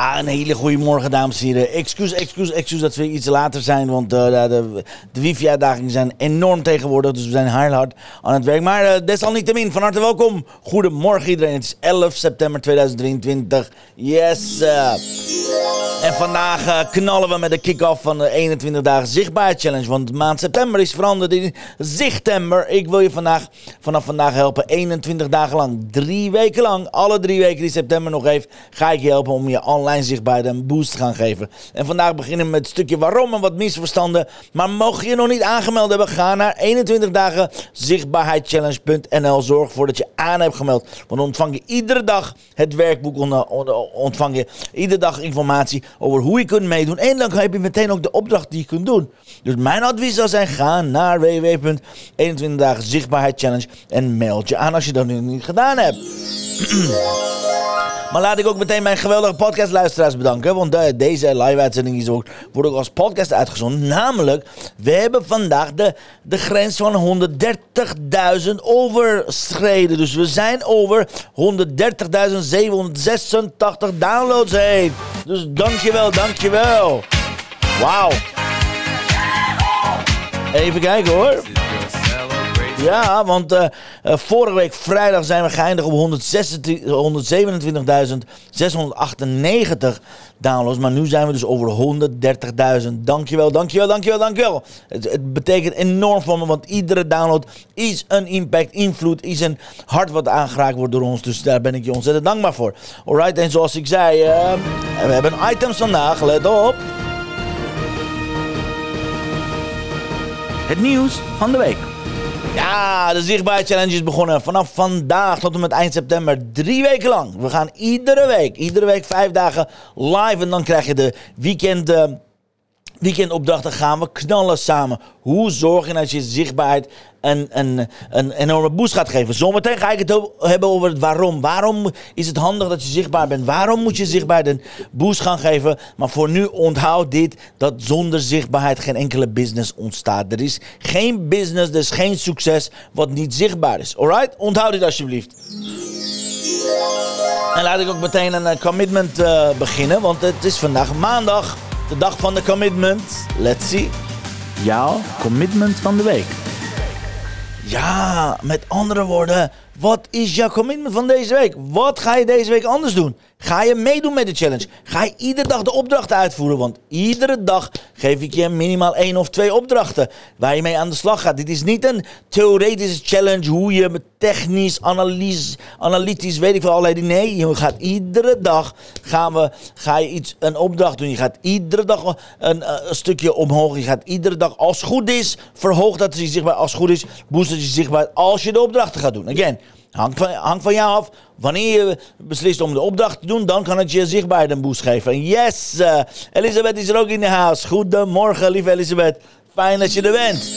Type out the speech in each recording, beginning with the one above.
Een hele goede morgen, dames en heren. Excuus, excuus, excuus dat we iets later zijn, want uh, de, de wifi-uitdagingen zijn enorm tegenwoordig, dus we zijn heel hard aan het werk. Maar uh, desalniettemin, van harte welkom. Goedemorgen iedereen, het is 11 september 2023. Yes! Uh. En vandaag knallen we met de kick-off van de 21 dagen zichtbaar challenge. Want maand september is veranderd in zichtember. Ik wil je vandaag, vanaf vandaag helpen. 21 dagen lang, drie weken lang, alle drie weken die september nog heeft, ga ik je helpen om je online zichtbaarheid een boost gaan geven. En vandaag beginnen we met het stukje waarom en wat misverstanden. Maar mocht je nog niet aangemeld hebben, ga naar 21 dagen zichtbaarheidchallenge.nl. Zorg ervoor dat je aan hebt gemeld. Want dan ontvang je iedere dag het werkboek, ontvang je iedere dag informatie over hoe je kunt meedoen. En dan heb je meteen ook de opdracht die je kunt doen. Dus mijn advies zou zijn, ga naar www.21 dagen zichtbaarheid challenge en meld je aan als je dat nu niet gedaan hebt. Maar laat ik ook meteen mijn geweldige podcastluisteraars bedanken. Want deze live-uitzending wordt ook als podcast uitgezonden. Namelijk, we hebben vandaag de, de grens van 130.000 overschreden. Dus we zijn over 130.786 downloads heen. Dus dankjewel, dankjewel. Wauw. Even kijken hoor. Ja, want uh, uh, vorige week vrijdag zijn we geëindigd op 127.698 downloads. Maar nu zijn we dus over 130.000. Dankjewel, dankjewel, dankjewel, dankjewel. Het, het betekent enorm voor me, want iedere download is een impact, invloed, is een hart wat aangeraakt wordt door ons. Dus daar ben ik je ontzettend dankbaar voor. Alright, en zoals ik zei, uh, we hebben items vandaag, let op. Het nieuws van de week. Ja, de Zichtbaar Challenge is begonnen vanaf vandaag tot en met eind september. Drie weken lang. We gaan iedere week, iedere week vijf dagen live. En dan krijg je de weekend... Uh, weekendopdrachten gaan we knallen samen. Hoe zorg je dat je zichtbaarheid een, een, een enorme boost gaat geven? Zometeen ga ik het hebben over het waarom. Waarom is het handig dat je zichtbaar bent? Waarom moet je zichtbaarheid een boost gaan geven? Maar voor nu onthoud dit, dat zonder zichtbaarheid geen enkele business ontstaat. Er is geen business, er is geen succes wat niet zichtbaar is. Alright? Onthoud dit alsjeblieft. En laat ik ook meteen een commitment uh, beginnen, want het is vandaag maandag. De dag van de commitment. Let's see. Jouw commitment van de week. Ja, met andere woorden, wat is jouw commitment van deze week? Wat ga je deze week anders doen? Ga je meedoen met de challenge? Ga je iedere dag de opdrachten uitvoeren? Want iedere dag geef ik je minimaal één of twee opdrachten waar je mee aan de slag gaat. Dit is niet een theoretische challenge hoe je met technisch, analyse, analytisch, weet ik veel, allerlei Nee, je gaat iedere dag gaan we, ga je iets, een opdracht doen. Je gaat iedere dag een, een stukje omhoog. Je gaat iedere dag, als het goed is, verhoog dat je zichtbaar. Als het goed is, boost dat je zichtbaar als je de opdrachten gaat doen. Again. Hangt van, hangt van jou af. Wanneer je beslist om de opdracht te doen, dan kan het je zichtbaar een boost geven. Yes, uh, Elisabeth is er ook in de huis. Goedemorgen, lieve Elisabeth. Fijn dat je er bent.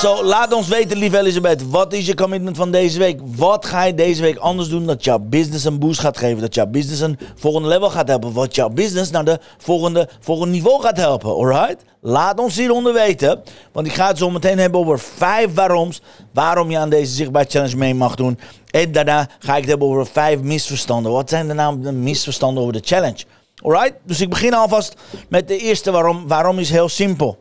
Zo, laat ons weten, lieve Elisabeth. Wat is je commitment van deze week? Wat ga je deze week anders doen dat jouw business een boost gaat geven? Dat jouw business een volgende level gaat helpen? Wat jouw business naar de volgende, niveau gaat helpen? Alright? Laat ons hieronder weten. Want ik ga het zo meteen hebben over vijf waaroms. Waarom je aan deze Zichtbaar Challenge mee mag doen. En daarna ga ik het hebben over vijf misverstanden. Wat zijn de naam de misverstanden over de challenge? Alright? Dus ik begin alvast met de eerste waarom. Waarom is heel simpel.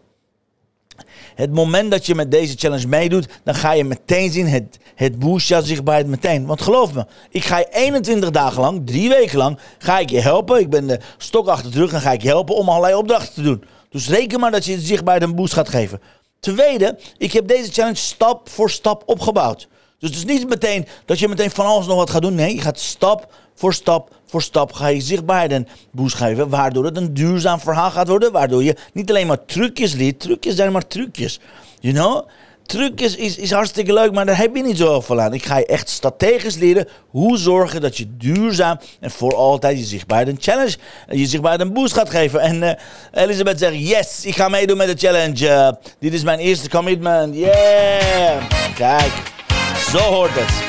Het moment dat je met deze challenge meedoet, dan ga je meteen zien, het, het boost jouw zichtbaarheid meteen. Want geloof me, ik ga je 21 dagen lang, drie weken lang, ga ik je helpen. Ik ben de stok achter terug en ga ik je helpen om allerlei opdrachten te doen. Dus reken maar dat je zichtbaarheid een boost gaat geven. Tweede, ik heb deze challenge stap voor stap opgebouwd. Dus het is niet meteen dat je meteen van alles nog wat gaat doen. Nee, je gaat stap voor stap voor stap ga je zichtbaarheid een boost geven. Waardoor het een duurzaam verhaal gaat worden. Waardoor je niet alleen maar trucjes leert. Trucjes zijn maar trucjes. You know? truc is, is, hartstikke leuk, maar daar heb je niet zoveel aan. Ik ga je echt strategisch leren hoe zorgen dat je duurzaam en voor altijd je zichtbaar een challenge, je zichtbaar een boost gaat geven. En uh, Elisabeth zegt, yes, ik ga meedoen met de challenge. Uh, dit is mijn eerste commitment. Yeah! Kijk, zo hoort het.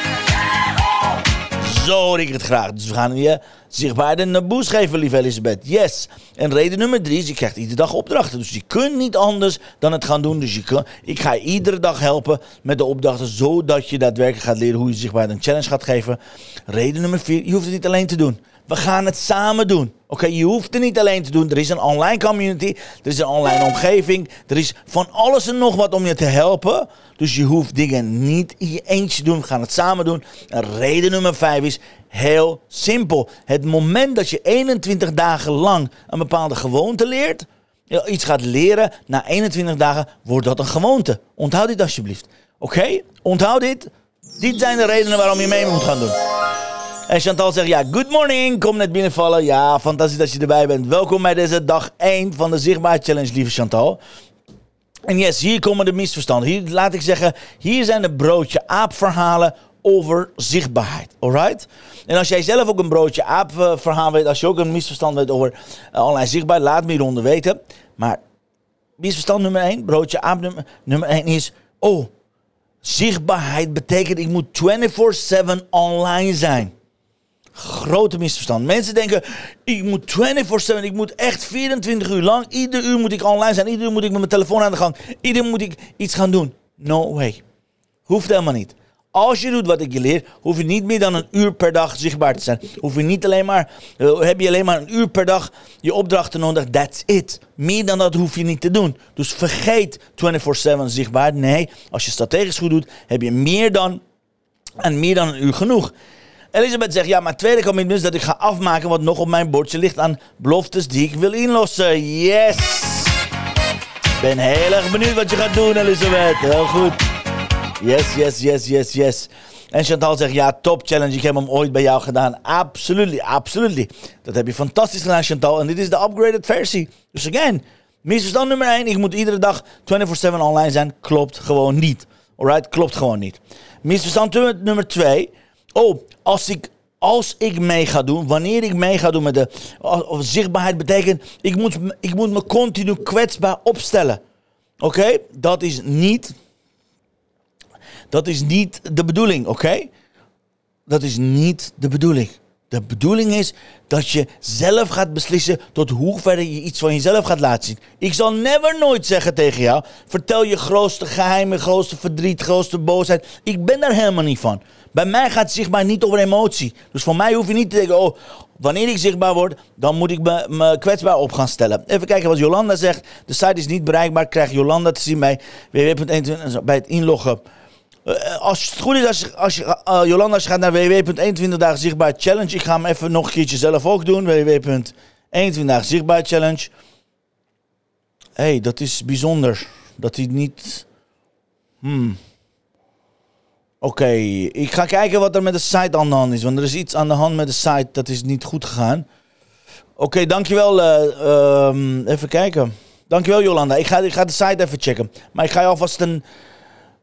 Zo ik het graag. Dus we gaan je zichtbaar een boost geven, lieve Elisabeth. Yes. En reden nummer drie is, je krijgt iedere dag opdrachten. Dus je kunt niet anders dan het gaan doen. Dus je ik ga je iedere dag helpen met de opdrachten, zodat je daadwerkelijk gaat leren hoe je zichtbaar een challenge gaat geven. Reden nummer vier, je hoeft het niet alleen te doen. We gaan het samen doen. Oké, je hoeft het niet alleen te doen. Er is een online community, er is een online omgeving, er is van alles en nog wat om je te helpen. Dus je hoeft dingen niet in je eentje te doen. We gaan het samen doen. En reden nummer vijf is heel simpel. Het moment dat je 21 dagen lang een bepaalde gewoonte leert, iets gaat leren, na 21 dagen wordt dat een gewoonte. Onthoud dit alsjeblieft. Oké? Onthoud dit. Dit zijn de redenen waarom je mee moet gaan doen. En Chantal zegt, ja, good morning, kom net binnenvallen. Ja, fantastisch dat je erbij bent. Welkom bij deze dag 1 van de Zichtbaar Challenge, lieve Chantal. En yes, hier komen de misverstanden. Hier, laat ik zeggen, hier zijn de broodje aap verhalen over zichtbaarheid. Alright? En als jij zelf ook een broodje aap eh, verhaal weet, als je ook een misverstand weet over uh, online zichtbaar, laat me hieronder weten. Maar misverstand nummer 1, broodje aap nummer, nummer 1 is, oh, zichtbaarheid betekent ik moet 24/7 online zijn. Grote misverstand. Mensen denken, ik moet 24-7, ik moet echt 24 uur lang, ieder uur moet ik online zijn, ieder uur moet ik met mijn telefoon aan de gang, ieder uur moet ik iets gaan doen. No way. Hoeft helemaal niet. Als je doet wat ik je leer, hoef je niet meer dan een uur per dag zichtbaar te zijn. Hoef je niet alleen maar, uh, heb je alleen maar een uur per dag je opdrachten nodig. That's it. Meer dan dat hoef je niet te doen. Dus vergeet 24-7 zichtbaar. Nee, als je strategisch goed doet, heb je meer dan, en meer dan een uur genoeg. Elisabeth zegt, ja, maar tweede commitment is dat ik ga afmaken wat nog op mijn bordje ligt aan beloftes die ik wil inlossen. Yes! Ben heel erg benieuwd wat je gaat doen, Elisabeth. Heel goed. Yes, yes, yes, yes, yes. En Chantal zegt, ja, top challenge. Ik heb hem ooit bij jou gedaan. Absolutely, absolutely. Dat heb je fantastisch gedaan, Chantal. En dit is de upgraded versie. Dus again, misverstand nummer 1. Ik moet iedere dag 24-7 online zijn. Klopt gewoon niet. Alright, klopt gewoon niet. Misverstand nummer 2. Oh, als ik, als ik mee ga doen, wanneer ik mee ga doen met de of zichtbaarheid, betekent ik moet, ik moet me continu kwetsbaar opstellen. Oké, dat is niet. Dat is niet de bedoeling, oké? Dat is niet de bedoeling. De bedoeling is dat je zelf gaat beslissen tot hoe ver je iets van jezelf gaat laten zien. Ik zal never nooit zeggen tegen jou: vertel je grootste geheimen, grootste verdriet, grootste boosheid. Ik ben daar helemaal niet van. Bij mij gaat het zichtbaar niet over emotie. Dus voor mij hoef je niet te denken, oh, wanneer ik zichtbaar word, dan moet ik me, kwetsbaar op gaan stellen. Even kijken wat Jolanda zegt. De site is niet bereikbaar. Krijg Jolanda te zien bij www.21 bij het inloggen. Uh, als het goed is, als uh, Jolanda, als je gaat naar www.21 dagen zichtbaar challenge. Ik ga hem even nog een keertje zelf ook doen. www.21 dagen zichtbaar challenge. Hé, hey, dat is bijzonder. Dat hij niet... Hmm. Oké, ik ga kijken wat er met de site aan de hand is. Want er is iets aan de hand met de site dat is niet goed gegaan. Oké, dankjewel. Uh, even kijken. Dankjewel Jolanda. Ik ga, ik ga de site even checken. Maar ik ga je alvast een...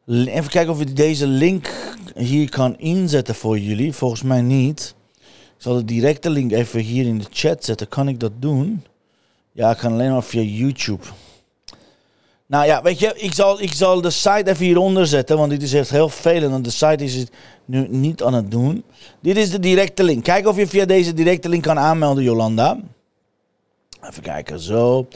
Even kijken of ik deze link hier kan inzetten voor jullie. Volgens mij niet. Ik zal de directe link even hier in de chat zetten. Kan ik dat doen? Ja, ik kan alleen maar via YouTube. Nou ja, weet je, ik zal, ik zal de site even hieronder zetten, want dit is echt heel vervelend, want de site is het nu niet aan het doen. Dit is de directe link. Kijk of je via deze directe link kan aanmelden, Jolanda. Even kijken, zo.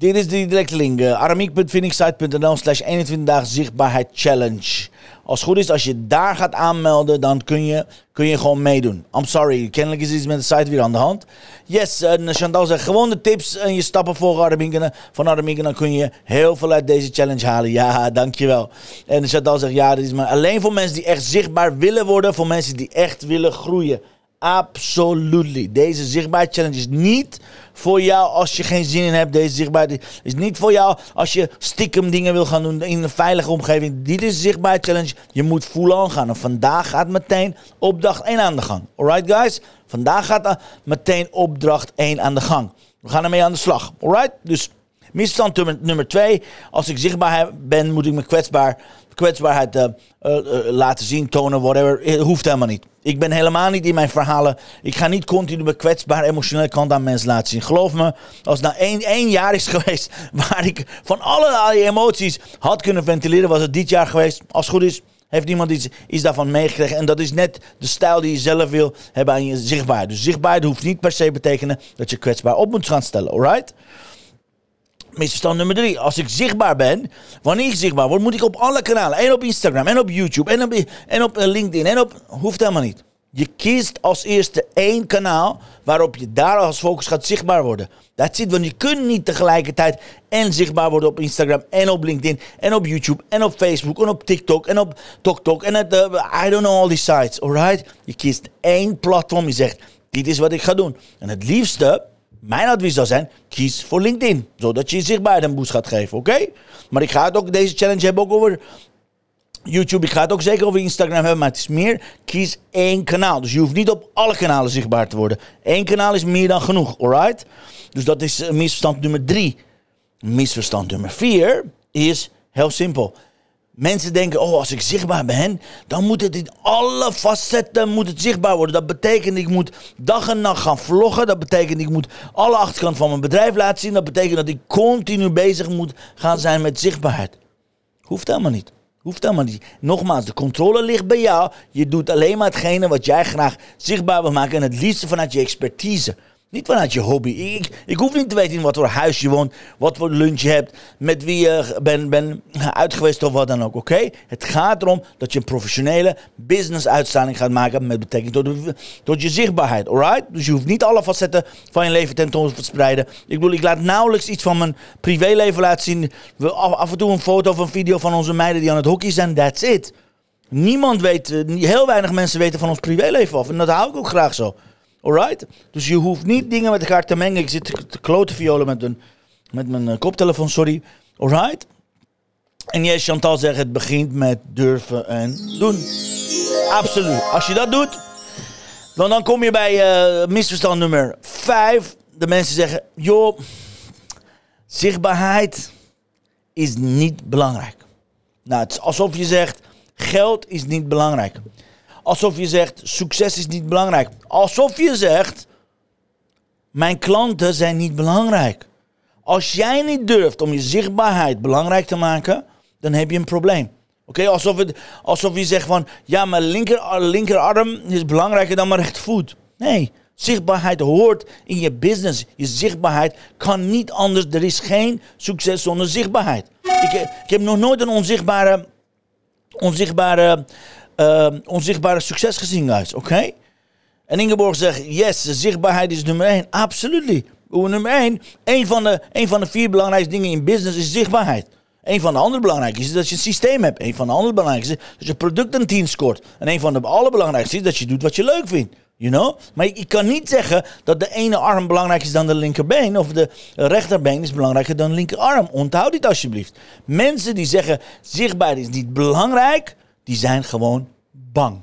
Dit is de directe link. Uh, aramiek.phoenixsite.nl slash 21 dagen zichtbaarheid challenge. Als het goed is, als je daar gaat aanmelden, dan kun je, kun je gewoon meedoen. I'm sorry, kennelijk is iets met de site weer aan de hand. Yes, Chantal zegt gewoon de tips en je stappen volgen. Van Aramiek dan kun je heel veel uit deze challenge halen. Ja, dankjewel. En Chantal zegt ja, dit is maar alleen voor mensen die echt zichtbaar willen worden. Voor mensen die echt willen groeien. Absolutely. Deze zichtbaar challenge is niet voor jou als je geen zin in hebt. Deze zichtbaar is niet voor jou als je stiekem dingen wil gaan doen in een veilige omgeving. Dit is zichtbaar challenge. Je moet full on gaan. En vandaag gaat meteen opdracht 1 aan de gang. Alright guys? Vandaag gaat meteen opdracht 1 aan de gang. We gaan ermee aan de slag. Alright? Dus Misverstand nummer, nummer twee. Als ik zichtbaar ben, moet ik me kwetsbaar, kwetsbaarheid uh, uh, laten zien, tonen, whatever. Het hoeft helemaal niet. Ik ben helemaal niet in mijn verhalen. Ik ga niet continu mijn kwetsbaar emotionele kant aan mensen laten zien. Geloof me, als het nou één, één jaar is geweest waar ik van allerlei emoties had kunnen ventileren, was het dit jaar geweest. Als het goed is, heeft niemand iets, iets daarvan meegekregen. En dat is net de stijl die je zelf wil hebben aan je zichtbaarheid. Dus zichtbaarheid hoeft niet per se betekenen dat je kwetsbaar op moet gaan stellen, alright? Misverstand nummer drie. Als ik zichtbaar ben, wanneer ik zichtbaar word, moet ik op alle kanalen. En op Instagram, en op YouTube, en op, en op eh, LinkedIn, en op... Hoeft helemaal niet. Je kiest als eerste één kanaal waarop je daar als focus gaat zichtbaar worden. Dat zit, want je kunt niet tegelijkertijd en zichtbaar worden op Instagram en op LinkedIn en op YouTube en op Facebook en op TikTok en op TokTok en het, uh, I don't know all these sites, alright? Je kiest één platform, je zegt, dit is wat ik ga doen. En het liefste, mijn advies zou zijn, kies voor LinkedIn, zodat je zichtbaar een boost gaat geven, oké? Maar ik ga het ook, deze challenge hebben ook over YouTube, ik ga het ook zeker over Instagram hebben, maar het is meer, kies één kanaal. Dus je hoeft niet op alle kanalen zichtbaar te worden. Eén kanaal is meer dan genoeg, alright? Dus dat is eh, misverstand nummer drie. Misverstand nummer vier is heel simpel. Mensen denken, oh, als ik zichtbaar ben, dan moet het in alle facetten moet het zichtbaar worden. Dat betekent, ik moet dag en nacht gaan vloggen. Dat betekent, ik moet alle achterkant van mijn bedrijf laten zien. Dat betekent dat ik continu bezig moet gaan zijn met zichtbaarheid. Hoeft helemaal niet. Hoeft helemaal niet. Nogmaals, de controle ligt bij jou. Je doet alleen maar hetgene wat jij graag zichtbaar wil maken. En het liefste vanuit je expertise. Niet vanuit je hobby. Ik, ik hoef niet te weten in wat voor huis je woont, wat voor lunch je hebt, met wie je bent ben uitgeweest of wat dan ook. Oké? Het gaat erom dat je een professionele business uitstraling gaat maken met betrekking tot, tot je zichtbaarheid. Alright? Dus je hoeft niet alle facetten van je leven tentoon te verspreiden. Ik bedoel, ik laat nauwelijks iets van mijn privéleven laten zien. We af, af en toe een foto of een video van onze meiden die aan het hockey zijn. That's it. Niemand weet, eh, heel weinig mensen weten van ons privéleven af. En dat hou ik ook graag zo. Alright? Dus je hoeft niet dingen met elkaar te mengen. Ik zit te klote violen met, een, met mijn eh, koptelefoon, sorry. Alright? En jij, Chantal, zegt het begint met durven en doen. Absoluut. Als je dat doet, dan, dan kom je bij uh, misverstand nummer 5. De mensen zeggen, joh, zichtbaarheid is niet belangrijk. Nou, het is alsof je zegt, geld is niet belangrijk. Alsof je zegt, succes is niet belangrijk. Alsof je zegt, mijn klanten zijn niet belangrijk. Als jij niet durft om je zichtbaarheid belangrijk te maken, dan heb je een probleem. Oké, alsof, alsof je zegt van, ja, mijn linker, linkerarm is belangrijker dan mijn rechtervoet. Nee, zichtbaarheid hoort in je business. Je zichtbaarheid kan niet anders. Er is geen succes zonder zichtbaarheid. Ik, ik heb nog nooit een onzichtbare, onzichtbare uh, onzichtbare succes gezien, guys. Oké? En Ingeborg zegt, yes, zichtbaarheid is nummer één. Absoluut. Nummer één, een van, de, een van de vier belangrijkste dingen in business is zichtbaarheid. Een van de andere belangrijkste is dat je een systeem hebt. Een van de andere belangrijkste is dat je product een 10 scoort. En een van de allerbelangrijkste is dat je doet wat je leuk vindt. You know? Maar ik, kan niet zeggen dat de ene arm belangrijker is dan de linkerbeen. Of de rechterbeen is belangrijker dan de linkerarm. Onthoud dit alsjeblieft. Mensen die zeggen zichtbaarheid is niet belangrijk die zijn gewoon bang.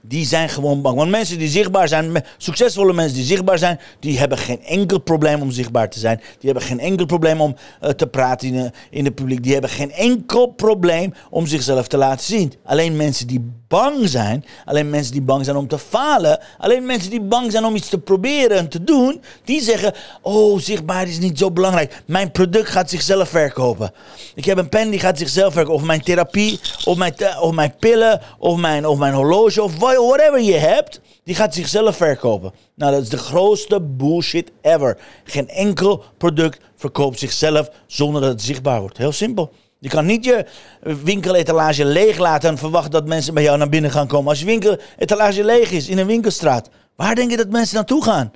Die zijn gewoon bang. Want mensen die zichtbaar zijn, succesvolle mensen die zichtbaar zijn, die hebben geen enkel probleem om zichtbaar te zijn. Die hebben geen enkel probleem om uh, te praten in, uh, in het publiek. Die hebben geen enkel probleem om zichzelf te laten zien. Alleen mensen die bang zijn, alleen mensen die bang zijn om te falen, alleen mensen die bang zijn om iets te proberen en te doen, die zeggen: Oh, zichtbaar is niet zo belangrijk. Mijn product gaat zichzelf verkopen. Ik heb een pen die gaat zichzelf verkopen. Of mijn therapie, of mijn, of mijn pillen, of mijn, of mijn horloge, of whatever je hebt, die gaat zichzelf verkopen. Nou, dat is de grootste bullshit ever. Geen enkel product verkoopt zichzelf zonder dat het zichtbaar wordt. Heel simpel. Je kan niet je winkeletalage leeg laten en verwachten dat mensen bij jou naar binnen gaan komen. Als je winkeletalage leeg is in een winkelstraat, waar denk je dat mensen naartoe gaan?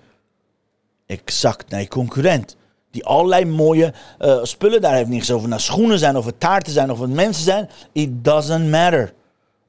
Exact naar je concurrent. Die allerlei mooie uh, spullen daar heeft niks over. Naar schoenen zijn, of het taarten zijn, of het mensen zijn. It doesn't matter.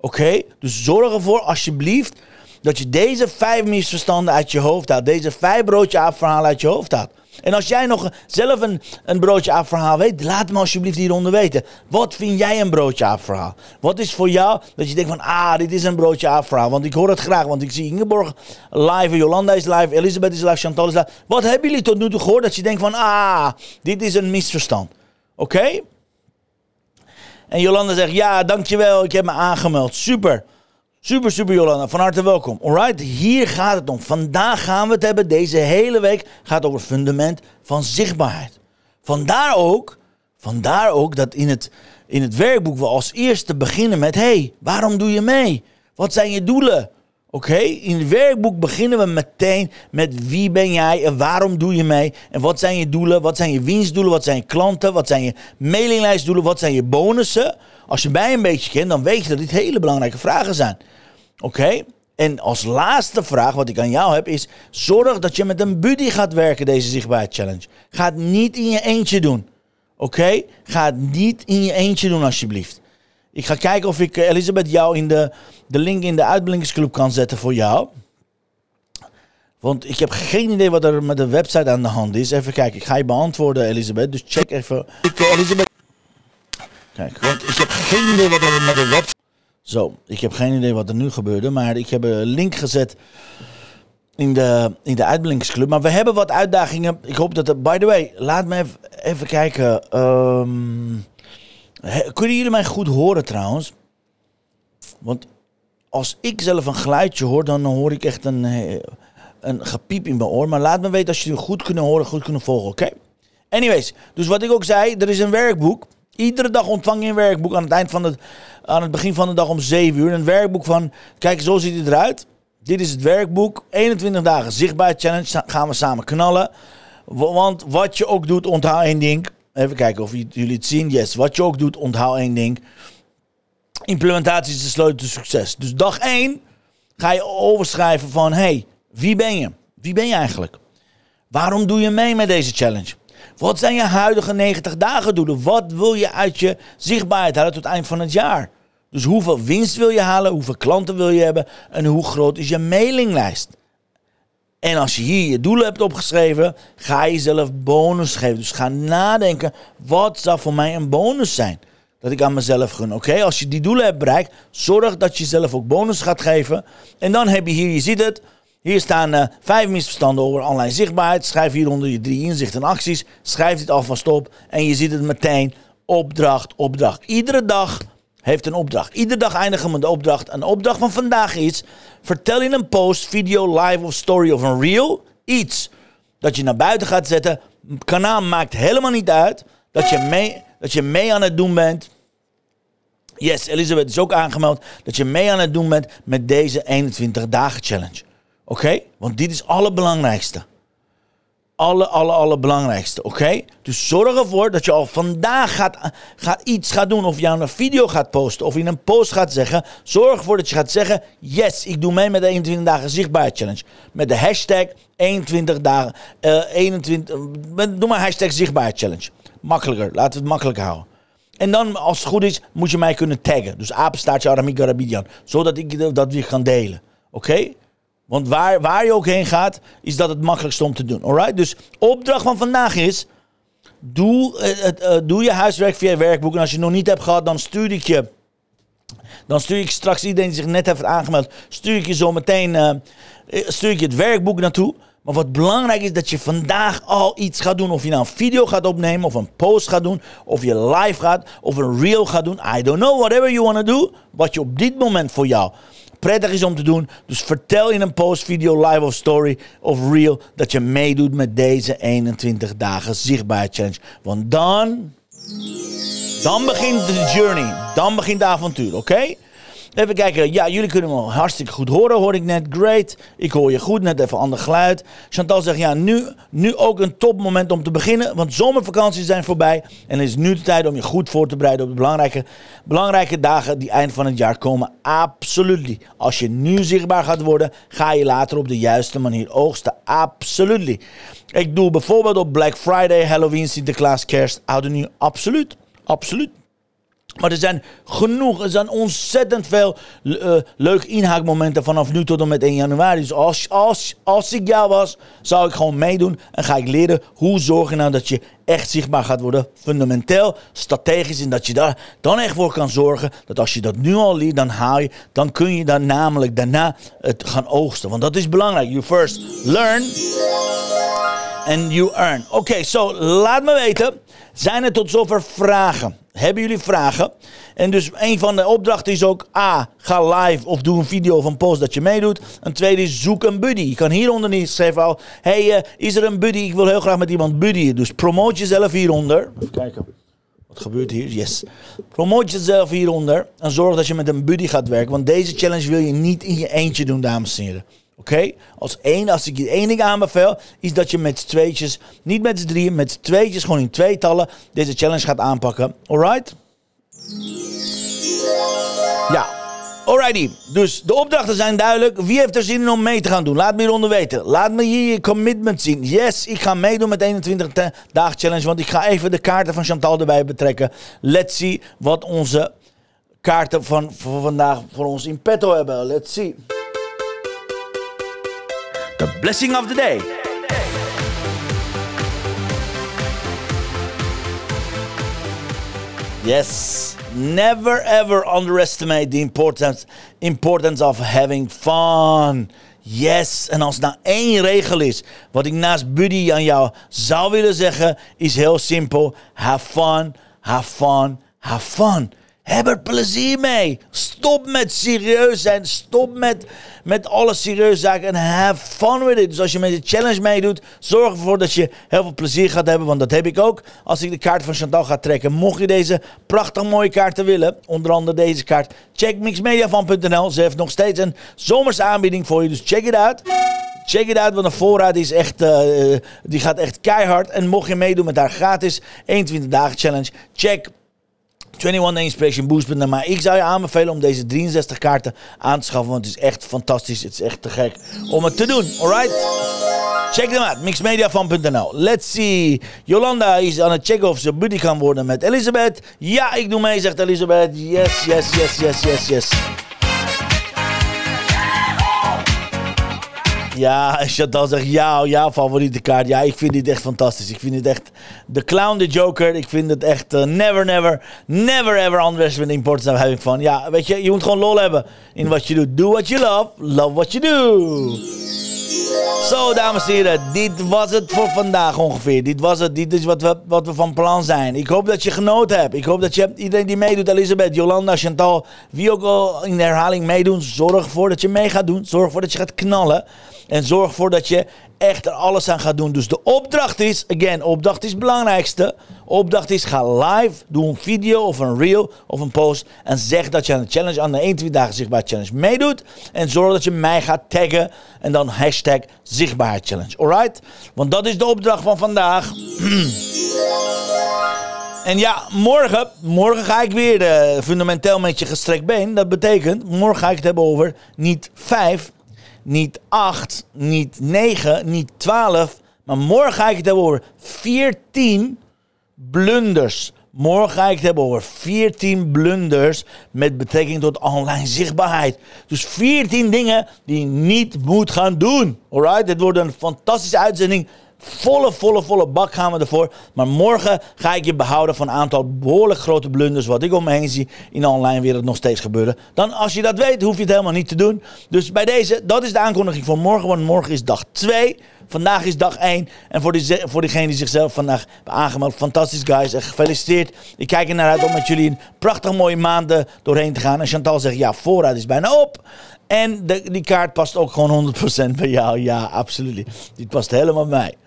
Oké? Dus zorg ervoor, alsjeblieft, dat je deze vijf misverstanden uit je hoofd haalt. Deze vijf broodje verhalen uit je hoofd haalt. En als jij nog zelf een, een broodje aap verhaal weet, laat me alsjeblieft hieronder weten. Wat vind jij een broodje aap verhaal? Wat is voor jou dat je denkt van, ah, dit is een broodje aap verhaal. Want ik hoor het graag, want ik zie Ingeborg live, Jolanda is live, Elisabeth is live, Chantal is live. Wat hebben jullie tot nu toe gehoord dat je denkt van, ah, dit is een misverstand? Oké? En Jolanda zegt, ja, dankjewel, ik heb me aangemeld. Super. Super, super Jolanda, van harte welkom. Alright, hier gaat het om. Vandaag gaan we het hebben, deze hele week gaat over het fundament van zichtbaarheid. Vandaar ook, vandaar ook dat in het, in het werkboek we als eerste beginnen met... hey, waarom doe je mee? Wat zijn je doelen? Oké, in het werkboek beginnen we meteen met wie ben jij en waarom doe je mee? En wat zijn je doelen? Wat zijn je winstdoelen? Wat zijn je klanten? Wat zijn je mailinglijstdoelen? Wat zijn je bonussen? Als je mij een beetje kent, dan weet je dat dit hele belangrijke vragen zijn. Oké? En als laatste vraag wat ik aan jou heb is: zorg dat je met een buddy gaat werken deze zichtbaarheid challenge. Ga het niet in je eentje doen. Oké? Ga het niet in je eentje doen alsjeblieft. Ik ga kijken of ik eh, Elisabeth jou in de, de link in de uitblinkersclub kan zetten voor jou. Want ik heb geen idee wat er met de website aan de hand is. Even kijken, ik ga je beantwoorden, Elisabeth. Dus check even. Ik, eh, Elisabeth. Kijk, want ik heb geen idee wat er met de website. Zo, ik heb geen idee wat er nu gebeurde, maar ik heb een link gezet in de, in de uitblinkersclub. Maar we hebben wat uitdagingen. Ik hoop dat er. By the way, laat me even, kijken. Um, kunnen jullie mij goed horen trouwens? Want als ik zelf een geluidje hoor, dan hoor ik echt een, een gepiep in mijn oor. Maar laat me weten als jullie goed kunnen horen, goed kunnen volgen, oké? Anyways, dus wat ik ook zei, er is een werkboek. Iedere dag ontvang je een werkboek aan het, eind van het, aan het begin van de dag om 7 uur. Een werkboek van, kijk, zo ziet het eruit. Dit is het werkboek. 21 dagen zichtbaar challenge. Gaan we samen knallen. Want wat je ook doet, onthoud één ding. Even kijken of jullie het zien. Yes, wat je ook doet, onthoud één ding. Implementatie is de sleutel tot succes. Dus dag 1 ga je overschrijven van... hey, wie ben je? Wie ben je eigenlijk? Waarom doe je mee met deze challenge? Wat zijn je huidige 90 dagen doelen? Wat wil je uit je zichtbaarheid halen tot het eind van het jaar? Dus hoeveel winst wil je halen? Hoeveel klanten wil je hebben? En hoe groot is je mailinglijst? En als je hier je doelen hebt opgeschreven, ga je jezelf bonus geven. Dus ga nadenken, wat zou voor mij een bonus zijn? Dat ik aan mezelf gun. Oké, als je die doelen hebt bereikt, zorg dat je jezelf ook bonus gaat geven. En dan heb je hier, je ziet het, hier staan uh, vijf misverstanden over online zichtbaarheid. Schrijf hieronder je drie inzichten en acties. Schrijf dit alvast op en je ziet het meteen. Opdracht, opdracht. Iedere dag heeft een opdracht. Iedere dag eindigen we met de opdracht. Een opdracht van vandaag is: vertel in een post, video, live of story of een reel iets dat je naar buiten gaat zetten. Kanaal maakt helemaal niet uit dat je mee, dat je mee aan het doen bent. Yes, Elisabeth is ook aangemeld dat je mee aan het doen bent met deze 21 dagen challenge. Oké? Want dit is het allerbelangrijkste. Alle, alle, allerbelangrijkste. Oké? Dus zorg ervoor dat je al vandaag gaat, gaat iets gaat doen. Of je een video gaat posten. Of in een post gaat zeggen. Zorg ervoor dat je gaat zeggen. Yes, ik doe mee met de 21 dagen zichtbaarheid challenge. Met de hashtag 21 dagen. Uh, 21, doe maar hashtag zichtbaarheid challenge. Makkelijker. Laten we het makkelijker houden. En dan, als het goed is, moet je mij kunnen taggen. Dus apenstaartje Aramik Garabidian. Zodat ik dat weer kan delen. Oké? Want waar, waar je ook heen gaat, is dat het makkelijkst om te doen. Alright? Dus opdracht van vandaag is. Doe, uh, uh, doe je huiswerk via werkboek. En als je het nog niet hebt gehad, dan stuur ik je. Dan stuur ik straks iedereen die zich net heeft aangemeld. Stuur ik je zo meteen. Uh, stuur ik je het werkboek naartoe. Maar wat belangrijk is dat je vandaag al iets gaat doen. Of je nou een video gaat opnemen, of een post gaat doen, of je live gaat, of een reel gaat doen. I don't know, whatever you want to do. Wat je op dit moment voor jou prettig is om te doen. Dus vertel in een post, video, live of story of reel dat je meedoet met deze 21 dagen zichtbaar challenge. Want dan, dan begint de journey. Dan begint de avontuur, oké? Even kijken. Ja, jullie kunnen me hartstikke goed horen, hoor ik net. Great. Ik hoor je goed, net even ander geluid. Chantal zegt, ja, nu, nu ook een topmoment om te beginnen. Want zomervakanties zijn voorbij. En het is nu de tijd om je goed voor te bereiden op de belangrijke, belangrijke dagen die eind van het jaar komen. Absoluut. Als je nu zichtbaar gaat worden, ga je later op de juiste manier oogsten. Absoluut. Ik doe bijvoorbeeld op Black Friday, Halloween, Sinterklaas, Kerst, Oude Nieuw. Absoluut. Absoluut. Maar er zijn genoeg, er zijn ontzettend veel uh, leuke inhaakmomenten vanaf nu tot en met 1 januari. Dus als, als, als ik jou was, zou ik gewoon meedoen en ga ik leren hoe zorg je nou dat je echt zichtbaar gaat worden. Fundamenteel, strategisch en dat je daar dan echt voor kan zorgen dat als je dat nu al leert, dan haal je, dan kun je dan namelijk daarna het gaan oogsten. Want dat is belangrijk. You first learn and you earn. Oké, okay, so laat me weten. Zijn er tot zover vragen? Hebben jullie vragen? En dus een van de opdrachten is ook A. Ga live of doe een video of een post dat je meedoet. Een tweede is zoek een buddy. Je kan hieronder niet schrijven al. Hey, uh, is er een buddy? Ik wil heel graag met iemand buddyen. Dus promoot jezelf hieronder. Even kijken. Wat gebeurt hier? Yes. Promoot jezelf hieronder. En zorg dat je met een buddy gaat werken. Want deze challenge wil je niet in je eentje doen, dames en heren. Oké? Als één, als ik je één ding aanbeveel, is dat je met z'n tweetjes, niet met z'n drieën, met z'n tweetjes, gewoon in tweetallen, deze challenge gaat aanpakken. Alright? Ja. Alrighty, dus de opdrachten zijn duidelijk. Wie heeft er zin in om mee te gaan doen? Laat me hieronder weten. Laat me hier je commitment zien. Yes, ik ga meedoen met 21 dagen challenge, want ik ga even de kaarten van Chantal erbij betrekken. Let's see wat onze kaarten van voor vandaag voor ons in petto hebben. Let's see. Blessing of the day. Yes, never ever underestimate the importance, importance of having fun. Yes, en als nou één regel is, wat ik naast Buddy aan jou zou willen zeggen, is heel simpel. Have fun, have fun, have fun. Heb er plezier mee. Stop met serieus zijn. Stop met, met alle serieuze zaken. En have fun with it. Dus als je met de challenge meedoet, zorg ervoor dat je heel veel plezier gaat hebben. Want dat heb ik ook. Als ik de kaart van Chantal ga trekken. Mocht je deze prachtig mooie kaarten willen, onder andere deze kaart, check mixmediavan.nl. Ze heeft nog steeds een zomerse aanbieding voor je. Dus check it out. Check it out, want de voorraad is echt, uh, die gaat echt keihard. En mocht je meedoen met haar gratis 21 dagen challenge, check 21 Inspiration Boost. Maar ik zou je aanbevelen om deze 63 kaarten aan te schaffen. Want het is echt fantastisch. Het is echt te gek om het te doen. Alright? Check them out. Mixmediafan.nl. Let's see. Jolanda is aan het checken of ze buddy kan worden met Elisabeth. Ja, ik doe mee, zegt Elisabeth. Yes, yes, yes, yes, yes, yes. Ja, Chantal zegt ja, jouw favoriete kaart. Ja, ik vind dit echt fantastisch. Ik vind dit echt de clown, de joker. Ik vind het echt uh, never, never, never ever underestimate the importance of having fun. Ja, weet je, je moet gewoon lol hebben in wat je doet. Do what you love, love what you do. Zo, dames en heren, dit was het voor vandaag ongeveer. Dit was het, dit is wat we, wat we van plan zijn. Ik hoop dat je genoten hebt. Ik hoop dat je, iedereen die meedoet, Elisabeth, Jolanda, Chantal, wie ook al in de herhaling meedoen, zorg ervoor dat je mee gaat doen. Zorg ervoor dat je gaat knallen. En zorg ervoor dat je echt er alles aan gaat doen. Dus de opdracht is, again, opdracht is het belangrijkste. Opdracht is, ga live, doe een video of een reel of een post. En zeg dat je aan de challenge, aan de 21 dagen zichtbaar challenge meedoet. En zorg dat je mij gaat taggen. En dan hashtag zichtbaarheid challenge. Alright? Want dat is de opdracht van vandaag. En ja, morgen, morgen ga ik weer uh, fundamenteel met je gestrekt been. Dat betekent, morgen ga ik het hebben over niet vijf, niet 8, niet 9, niet 12. Maar morgen ga ik het hebben over 14 blunders. Morgen ga ik het hebben over 14 blunders met betrekking tot online zichtbaarheid. Dus 14 dingen die je niet moet gaan doen. Alright, dit wordt een fantastische uitzending. Volle, volle, volle bak gaan we ervoor. Maar morgen ga ik je behouden van een aantal behoorlijk grote blunders. Wat ik om me heen zie in de online wereld nog steeds gebeuren. Dan als je dat weet, hoef je het helemaal niet te doen. Dus bij deze, dat is de aankondiging voor morgen. Want morgen is dag 2. Vandaag is dag 1. En voor, die, voor diegenen die zichzelf vandaag hebben aangemeld. Fantastisch guys. En gefeliciteerd. Ik kijk er naar uit om met jullie een prachtig mooie maanden doorheen te gaan. En Chantal zegt, ja, voorraad is bijna op. En de, die kaart past ook gewoon 100% bij jou. Ja, absoluut. Die past helemaal bij mij.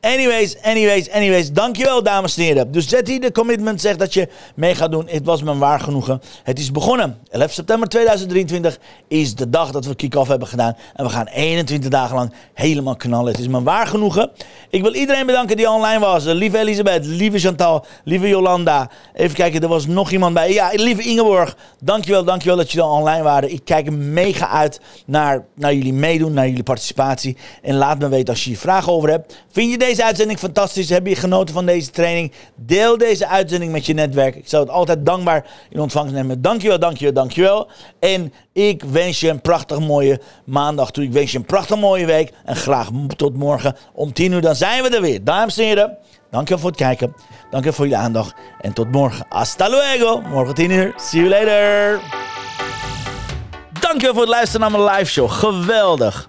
Anyways, anyways, anyways. Dankjewel, dames en heren. Dus zet hier de commitment, zegt dat je mee gaat doen. Het was me waar genoegen. Het is begonnen. 11 september 2023 is de dag dat we kick-off hebben gedaan. En we gaan 21 dagen lang helemaal knallen. Het is me waar genoegen. Ik wil iedereen bedanken die online was. Lieve Elisabeth, lieve Chantal, lieve Jolanda. Even kijken, er was nog iemand bij. Ja, lieve Ingeborg. Dankjewel, dankjewel dat jullie online waren. Ik kijk mega uit naar, naar jullie meedoen, naar jullie participatie. En laat me weten als je hier vragen over hebt. Vind je deze uitzending fantastisch? Heb je genoten van deze training? Deel deze uitzending met je netwerk. Ik zou het altijd dankbaar in ontvangst nemen. Dankjewel, dankjewel, dankjewel. En ik wens je een prachtig mooie maandag toe. Ik wens je een prachtig mooie week. En graag tot morgen om 10 uur. Dan zijn we er weer. Dames en heren, dankjewel voor het kijken. Dankjewel voor jullie aandacht. En tot morgen. Hasta luego. Morgen 10 uur. See you later. Dankjewel voor het luisteren naar mijn live show. Geweldig.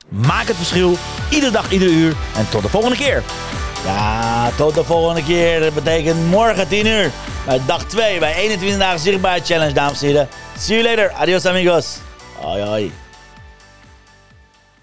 Maak het verschil, iedere dag, iedere uur. En tot de volgende keer. Ja, tot de volgende keer. Dat betekent morgen 10 uur. Bij dag 2, bij 21 dagen zichtbaar challenge, dames en heren. See you later. Adios amigos. Hoi hoi.